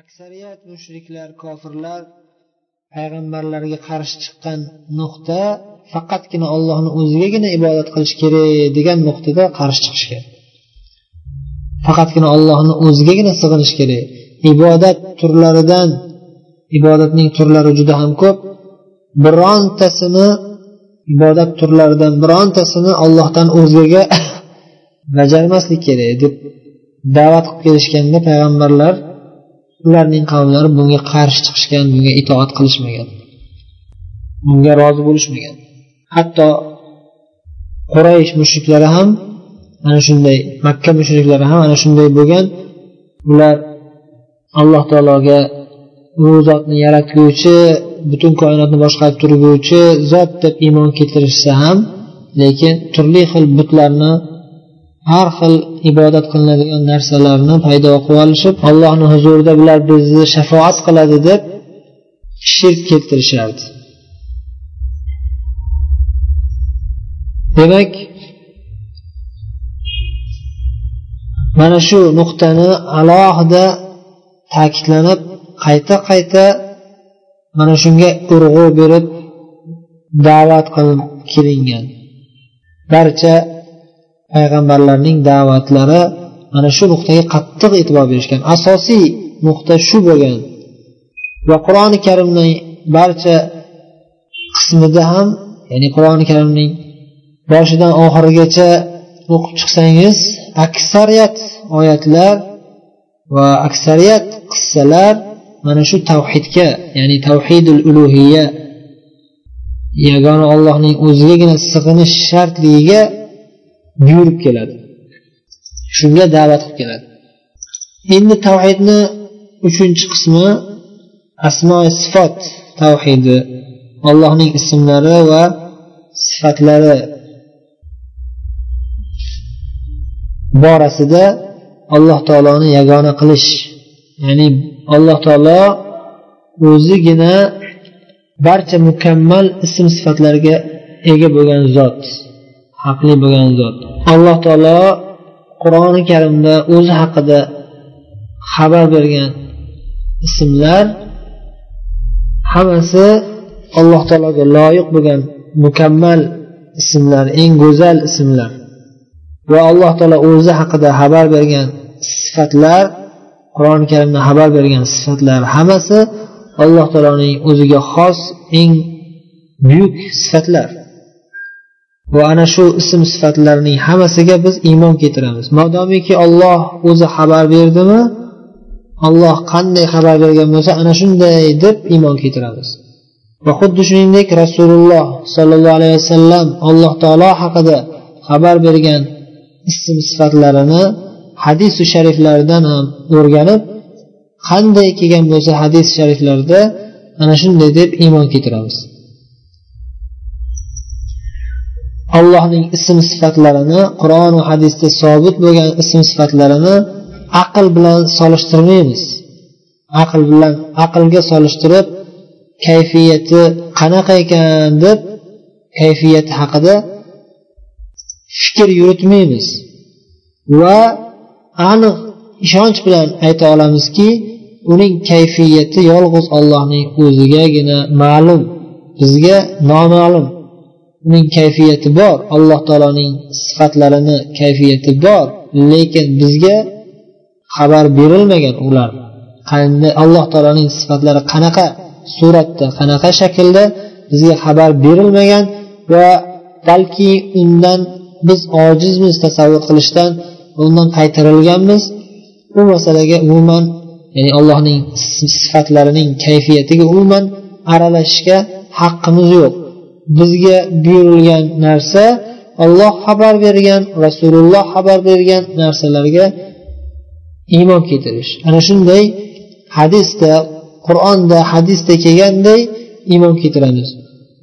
aksariyat mushriklar kofirlar payg'ambarlarga qarshi chiqqan nuqta faqatgina ollohni o'zigagina ibodat qilish kerak degan nuqtada qarshi chiqishgan faqatgina ollohni o'zigagina sig'inish kerak. Ibodat turlaridan ibodatning turlari juda ham ko'p. Birontasini ibodat turlaridan birontasini ollohdan o'zgaga bajarmaslik kerak deb da'vat qilib kelishganda payg'ambarlar ularning qavmlari bunga qarshi chiqishgan bunga itoat qilishmagan. Bunga rozi bo'lishmagan. Hatto quraysh mushriklari ham ana shunday makka mushriklari ham ana shunday bo'lgan. Ular alloh taologa u zotni yaratguvchi butun koinotni boshqarib turguvchi zot deb iymon keltirishsa ham lekin turli xil butlarni har xil ibodat qilinadigan narsalarni paydo qilib olishib allohni huzurida bular bizni shafoat qiladi deb shirk keltirishardi. Demak mana shu nuqtani alohida ta'kidlanib qayta qayta mana shunga urg'u berib da'vat qilib kelingan. Barcha payg'ambarlarning da'vatlari mana shu nuqtaga qattiq e'tibor berishgan. Asosiy nuqta shu bo'lgan va qur'oni karimning barcha qismida ham ya'ni qur'oni karimning boshidan oxirigacha o'qib chiqsangiz aksariyat oyatlar va aksariyat qissalar mana shu tavhidga ya'ni tavhidul ulug'iya yagona ollohning o'zigagina sig'inish shartligiga buyurib keladi. Shunga da'vat qilib keladi. Endi tavhidni uchinchi qismi asmoi sifat tavhidi. Allohning ismlari va sifatlari borasida alloh taoloni yagona qilish. Ya'ni alloh taolo o'zigina barcha mukammal ism sifatlarga ega bo'lgan zot. Haqli bo'lgan zot. Alloh taolo qur'oni karimda o'zi haqida xabar bergan ismlar hammasi alloh taologa loyiq bo'lgan mukammal ismlar eng go'zal ismlar. Va alloh taolo o'zi haqida xabar bergan sifatlar qur'oni karimda xabar bergan sifatlar hammasi alloh taoloning o'ziga xos eng buyuk sifatlar. Va ana shu ism sifatlarning hammasiga biz iymon keltiramiz. Modomiki olloh o'zi xabar berdimi? Olloh qanday xabar bergan bo'lsa ana shunday deb iymon keltiramiz. Va xuddi shuningdek rasululloh sollallohu alayhi vasallam alloh taolo haqida xabar bergan ism sifatlarini hadisi shariflaridan ham o'rganib qanday kelgan bo'lsa hadis shariflarda ana shunday deb iymon keltiramiz. Allohning ism sifatlarini qur'on va hadisda sobit bo'lgan ism sifatlarini aql bilan solishtirmaymiz. Aql bilan aqlga solishtirib kayfiyati qanaqa ekan deb kayfiyati haqida fikr yuritmaymiz. Va aniq ishonch bilan ayta olamizki uning kayfiyati yolg'iz ollohning o'zigagina ma'lum bizga noma'lum. Uning kayfiyati bor. Alloh taoloning sifatlarini kayfiyati bor. Lekin bizga xabar berilmagan ular. Qanday alloh taoloning sifatlari qanaqa suratda qanaqa shaklda bizga xabar berilmagan va balki undan biz ojizmiz tasavvur qilishdan undan qaytarilganmiz. Bu masalaga umuman ya'ni allohning sifatlarining kayfiyatiga umuman aralashishga haqqimiz yo'q. Bizga buyurilgan narsa olloh xabar bergan rasululloh xabar bergan narsalarga iymon keltirish. Ana shunday hadisda qur'onda hadisda kelganday iymon keltiramiz.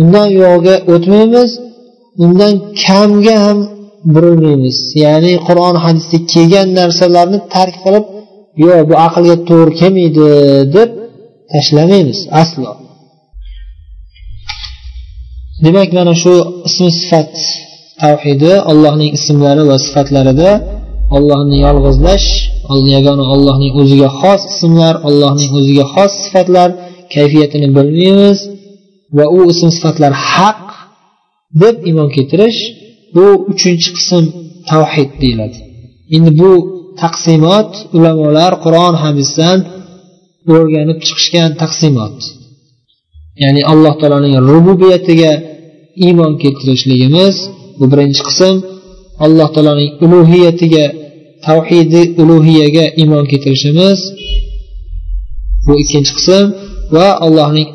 Undan uyog'iga o'tmaymiz undan kamga ham burilmaymiz. Ya'ni qur'on hadisda kelgan narsalarni tark qilib yo'q bu aqlga to'g'ri kelmaydi deb tashlamaymiz aslo. Demak mana shu ism sifat tavhidi allohning ismlari va sifatlarida ollohni yolg'izlash yagona ollohning o'ziga xos ismlar allohning o'ziga xos sifatlar kayfiyatini bilmaymiz va u ism sifatlar haq deb iymon keltirish bu uchinchi qism tavhid deyiladi. Endi bu taqsimot ulamolar qur'on hadisdan o'rganib chiqishgan taqsimot. Ya'ni alloh taoloning rububiyatiga iymon keltirishligimiz bu birinchi qism. Alloh taoloning ulug'iyatiga tavhidi ulug'iyaga iymon keltirishimiz bu ikkinchi qism va allohning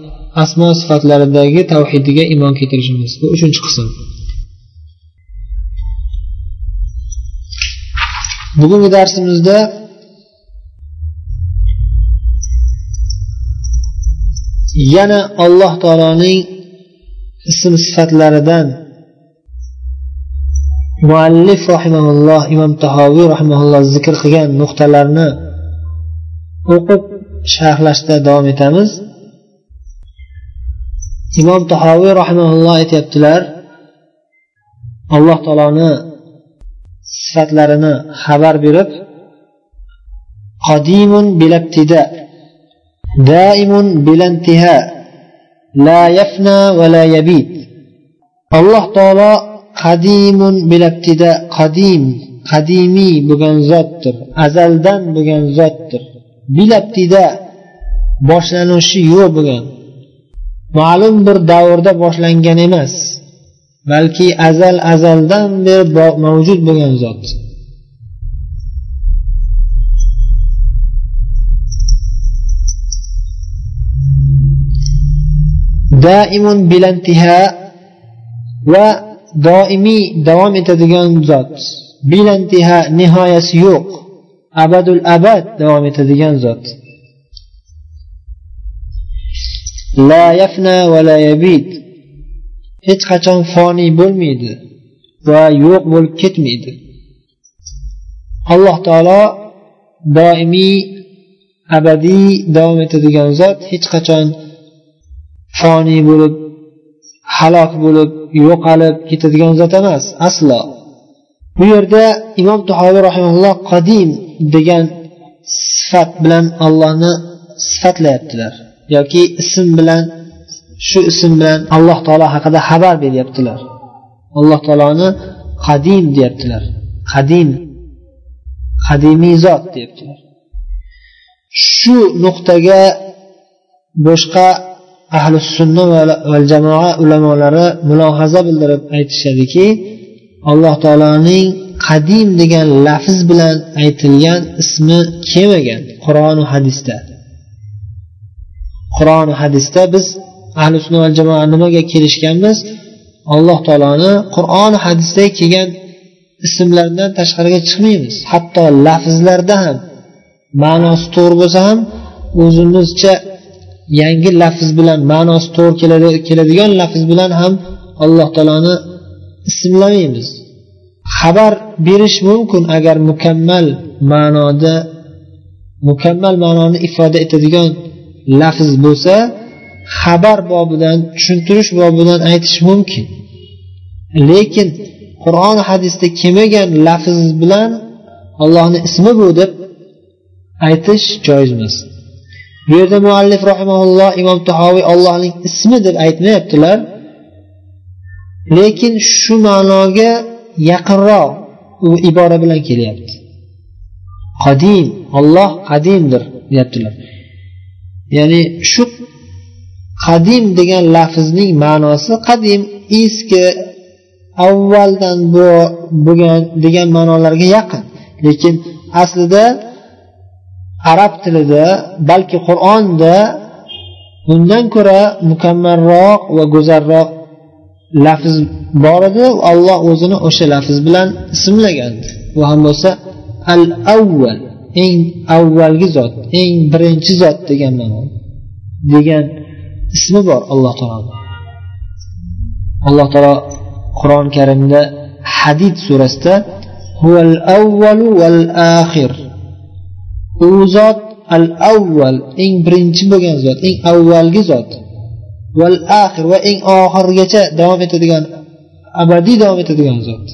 asmo sifatlaridagi tavhidiga iymon keltirishimiz bu uchinchi qism. Bugungi darsimizda yana alloh taoloning ism sifatlaridan muallif rahimaulloh imom tahoviy rahimaulloh zikr qilgan nuqtalarni o'qib sharhlashda davom etamiz. Imom tahoviy rahimaulloh aytyaptilar alloh taoloni sifatlarini xabar berib qodimun bilabtida daimun bilantiha la yafna va la yabid alloh taolo qadimun bilabtida qadim qadimiy bo'lgan zotdir azaldan bo'lgan zotdir bilabtida boshlanishi yo'q bo'lgan ma'lum bir davrda boshlangan emas balki azal azaldan beri mavjud bo'lgan zot دائم بلا انتهاء ودائمي دوام تدقان ذات. بلا انتهاء نهاية سيوق أبد الأبد دوام تدقان ذات. لا يفنى ولا يبيد هيت قطان فاني بولميد بول بولكت ميد الله تعالى دائمي أبدي دوام تدقان ذات. هيت قطان foniy bo'lib halok bo'lib yo'qolib ketadigan zot emas aslo. Bu yerda imom tahoviy rahimalloh qadim degan sifat bilan allohni sifatlayaptilar yoki ism bilan shu ism bilan alloh taolo haqida xabar beryaptilar. Alloh taoloni qadim deyaptilar qadim qadimiy zot deyaptilar. Shu nuqtaga boshqa ahli sunna va jamoa ulamolari mulohaza bildirib aytishadiki alloh taoloning qadim degan lafz bilan aytilgan ismi kelmagan qur'oni hadisda. Qur'oni hadisda biz ahli sunna va jamoa nimaga kelishganmiz? Alloh taoloni qur'oni hadisda kelgan ismlardan tashqariga chiqmaymiz. Hatto lafzlarda ham ma'nosi to'g'ri bo'lsa ham o'zimizcha yangi lafz bilan ma'nosi to'g'ri keladigan lafz bilan ham alloh taoloni ismlamaymiz. Xabar berish mumkin agar mukammal ma'noda mukammal ma'noni ifoda etadigan lafz bo'lsa xabar bobidan tushuntirish bobidan aytish mumkin. Lekin qur'on hadisda kelmagan lafz bilan allohni ismi bu deb aytish joiz emas bu yerda muallif rahimaulloh imom tahoviy allohning ismi deb aytmayaptilar. Lekin shu ma'noga yaqinroq u ibora bilan kelyapti. Qadim olloh qadimdir deyaptilar. Ya'ni shu qadim degan lafzning ma'nosi qadim eski avvaldan bo'lgan degan ma'nolarga yaqin. Lekin aslida arab tilida balki qur'onda bundan ko'ra mukammalroq va go'zalroq lafz bor edi. Alloh o'zini o'sha lafz bilan ismlagan. Bu ham bo'lsa al avval eng avvalgi zot eng birinchi zot degan ma'no degan ismi bor alloh taolo alloh taolo qur'oni karimda hadid surasida huval avvalu val axir u zot al avval eng birinchi bo'lgan zot eng avvalgi zot. Val axir va eng oxirigacha davom etadigan abadiy davom etadigan zot.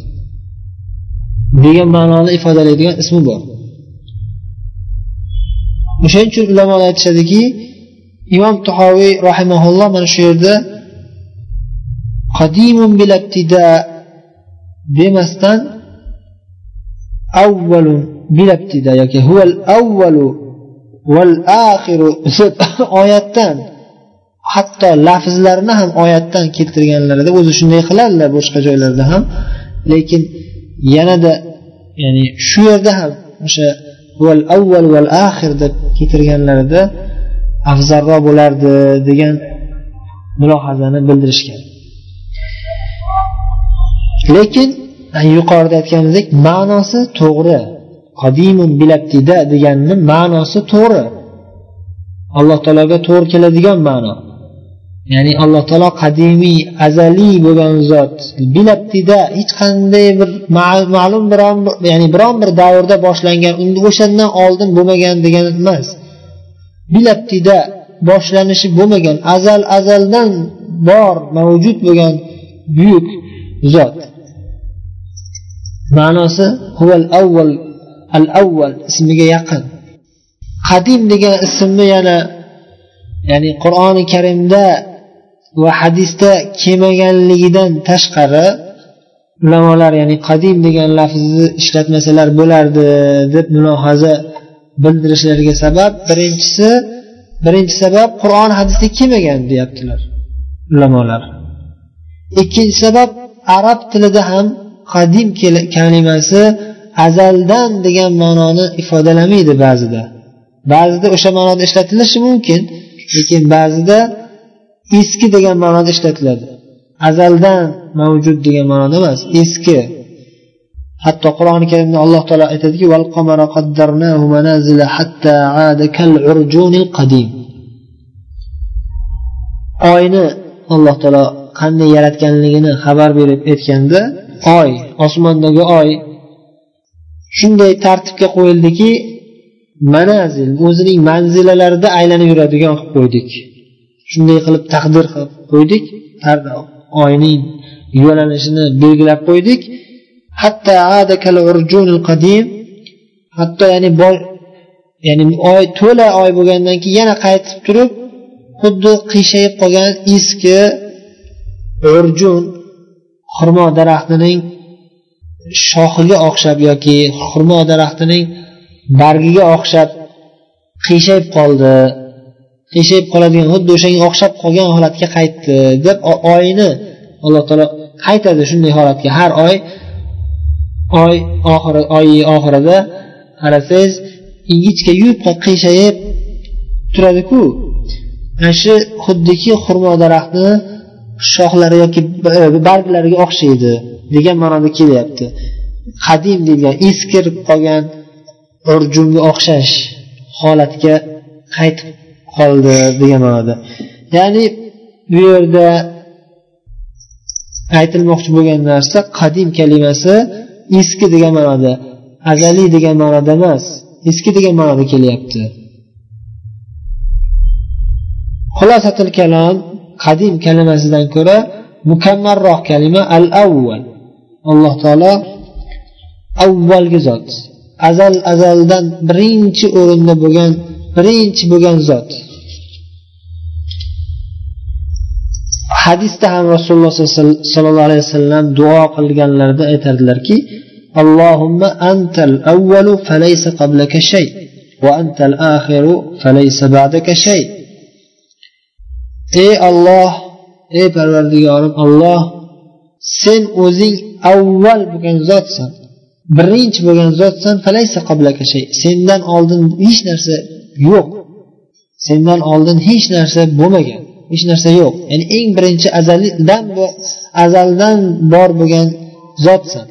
Degan ma'noni ifodalaydigan ismi bor. O'shaning uchun ulamolar aytishadiki imom tahoviy rahimaulloh mana shu yerda qadimun bilabtida demasdan avvalun bilabtida yoki huval avvalu val axiru oyatdan hatto lafzlarni ham oyatdan keltirganlarida o'zi shunday qiladilar boshqa joylarda ham lekin yanada ya'ni shu yerda ham o'sha val avval val axir deb keltirganlarida afzalroq bo'lardi degan mulohazani bildirishgan lekin yuqorida aytganimizdek ma'nosi to'g'ri. Qadimun bilabtida deganni ma'nosi to'g'ri. Alloh taologa to'g'ri keladigan ma'no. Ya'ni alloh taolo qadimiy azaliy bo'lgan zot bilabtida hech qanday bir ma'lum biron ya'ni biron bir davrda boshlangan unda o'shandan oldin bo'lmagan degani emas. Bilabtida boshlanishi bo'lmagan azal azaldan bor mavjud bo'lgan buyuk zot. Ma'nosi huval avval al avval ismiga yaqin. Qadim degan ismni yana ya'ni qur'oni karimda va hadisda kelmaganligidan tashqari ulamolar ya'ni qadim degan lafzni ishlatmasalar bo'lardi deb mulohaza bildirishlariga sabab birinchisi birinchi sabab qur'on hadisda kelmagan deyaptilar ulamolar. Ikkinchi sabab arab tilida ham qadim kalimasi azaldan degan ma'noni ifodalamaydi ba'zida. Ba'zida o'sha ma'noda ishlatilishi mumkin lekin ba'zida eski degan ma'noda ishlatiladi. Azaldan mavjud degan ma'noda emas eski. Hatto qur'oni karimda alloh taolo aytadiki oyni alloh taolo qanday yaratganligini xabar berib aytganda oy osmondagi oy. Shunday tartibga qo'yildiki manazil o'zining manzilalarida aylanib yuradigan qilib qo'ydik. Shunday qilib taqdir qilib qo'ydik oyning yo'nalishini belgilab qo'ydik. Hatto qadim hatto ya'ni ya'ni oy to'la oy bo'lgandan keyin yana qaytib turib xuddi qiyshayib qolgan eski urjun xurmo daraxtining shoxiga o'xshab yoki xurmo daraxtining bargiga o'xshab qiyshayib qoldi. Qiyshayib qoladigan xuddi o'shanga o'xshab qolgan holatga qaytdi deb oyni alloh taolo qaytadi shunday holatga. Har oy oy oxiri oyi oxirida qarasangiz ingichka yupqa qiyshayib turadiku. Ana shu xuddiki xurmo daraxtini shoxlari yoki e, barglariga o'xshaydi degan ma'noda kelyapti. Qadim deyilgan eskirib qolgan urjunga o'xshash holatga qaytib qoldi degan ma'noda. Ya'ni bu yerda aytilmoqchi bo'lgan narsa qadim kalimasi eski degan ma'noda azaliy degan ma'noda emas eski degan ma'noda kelyapti. Xulosatil kalom qadim kalimasidan ko'ra mukammalroq kalima al avval alloh taolo avvalgi zot azal azaldan birinchi o'rinda bo'lgan birinchi bo'lgan zot. Hadisda ham rasululloh sollallohu alayhi vasallam duo qilganlarida aytardilarki allohumma antal avvalu falaysa qablaka shay va antal axiru falaysa ba'daka shay. Ey olloh ey parvardigorim olloh sen o'zing avval bo'lgan zotsan birinchi bo'lgan zotsan sendan oldin hech narsa yo'q. Sendan oldin hech narsa bo'lmagan hech narsa yo'q. Ya'ni eng birinchi azaldan azaldan bor bo'lgan zotsan.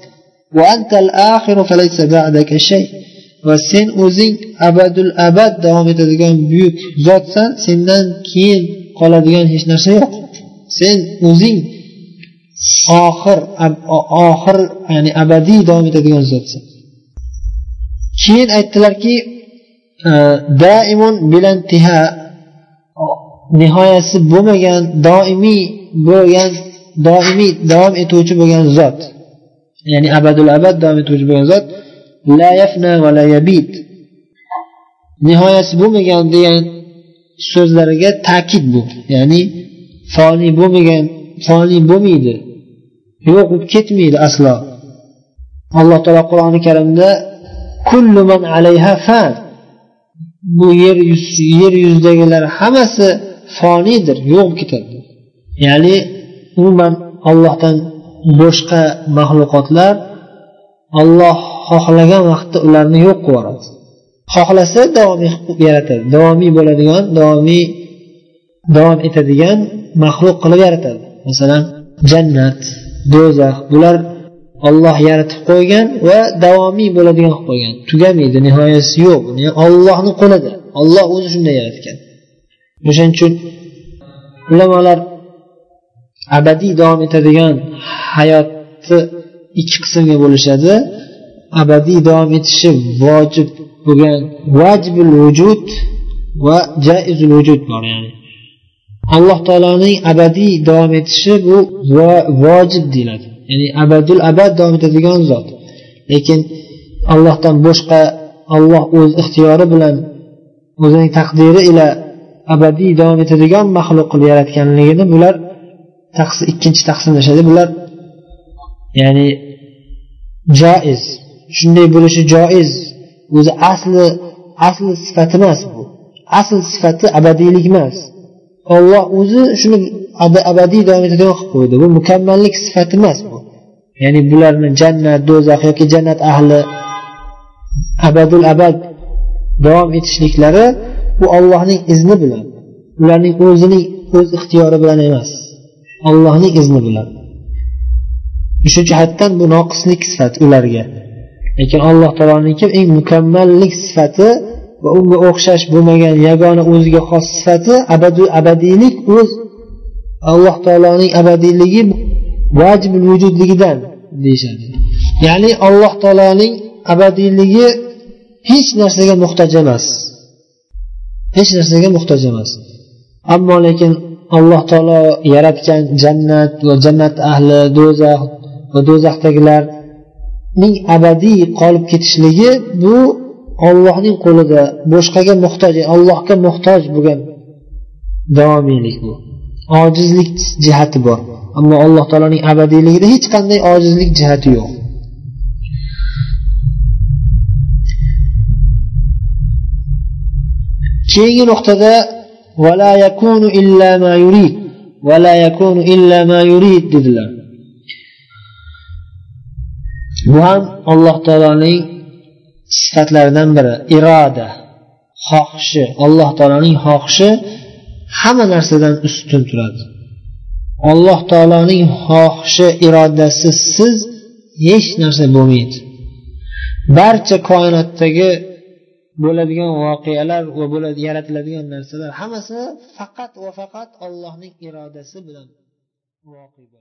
Va sen o'zing abadul abad davom etadigan buyuk zotsan sendan keyin qoladigan hech narsa yo'q. Sen o'zing oxir oxir ya'ni abadiy davom etadigan zotsan. Keyin aytdilarki e, daimun bilantiha nihoyasi bo'lmagan doimiy bo'lgan doimiy davom etuvchi bo'lgan zot ya'ni abadul abad davom etuvchi bo'lgan zot la yafna va la yabid nihoyasi bo'lmagan degan so'zlariga ta'kid bu. Ya'ni foniy bo'lmagan foniy bo'lmaydi. Yo'q bo'lib ketmaydi aslo. Alloh taolo qur'oni karimda kullu man alayha fan. Bu yer yer yuzidagilar hammasi foniydir yo'q bo'lib ketadi. Ya'ni umuman ollohdan boshqa maxluqotlar olloh xohlagan vaqtda ularni yo'q qilib yuboradi. Xohlasa davomiy qilib e- yaratadi. Davomiy bo'ladigan davomiy davom etadigan maxluq qilib yaratadi. Masalan jannat do'zax bular olloh yaratib qo'ygan va davomiy bo'ladigan qilib qo'ygan. Tugamaydi nihoyasi yo'q. Ollohni qo'lida. Olloh o'zi shunday yaratgan. O'shaning uchun ulamolar abadiy davom etadigan hayotni ikki qismga bo'lishadi. Abadiy davom etishi vojib bo'lgan vajbul vujud va jaizul vujud bor ya'ni alloh taoloning abadiy davom etishi bu vojib deyiladi. Ya'ni abadul abad davom etadigan zot. Lekin allohdan boshqa olloh o'z ixtiyori bilan o'zining taqdiri ila abadiy davom etadigan maxluq qilib yaratganligini bular ikkinchi taqsimlashadi. Bular ya'ni joiz shunday bo'lishi joiz. O'zi asli asli sifati emas bu. Asl sifati abadiylik emas. Olloh o'zi shuni abadiy davom etadigan qilib qo'ydi. Bu mukammallik sifati emas bu. Ya'ni bularni jannat do'zax yoki jannat ahli abadul abad davom etishliklari bu ollohning izni bilan. Ularning o'zining o'z ixtiyori bilan emas. Ollohning izni bilan. Shu jihatdan bu noqislik sifati ularga. Lekin alloh taoloniki eng mukammallik sifati va unga o'xshash bo'lmagan yagona o'ziga xos sifati abadiylik o'z alloh taoloning abadiyligi vajibul vujudligidan deyishadi. Ya'ni alloh taoloning abadiyligi hech narsaga muhtoj emas. Hech narsaga muhtoj emas. Ammo lekin alloh taolo yaratgan jannat va jannat ahli do'zax va do'zaxdagilar ning abadiy qolib ketishligi bu ollohning qo'lida boshqaga muhtoj e, allohga muhtoj bo'lgan davomiylik bu. Ojizlik jihati bor. Ammo alloh taoloning abadiyligida hech qanday ojizlik jihati yo'q. Keyingi nuqtada vala yakunu illa ma yurid vala yakunu illa ma yurid dedilar. Bu ham alloh taoloning sifatlaridan biri iroda xohishi. Alloh taoloning xohishi hamma narsadan ustun turadi. Alloh taoloning xohishi irodasisiz hech narsa bo'lmaydi. Barcha koinotdagi bo'ladigan voqealar va bo'ladi yaratiladigan narsalar hammasi faqat va faqat allohning irodasi bilan voqea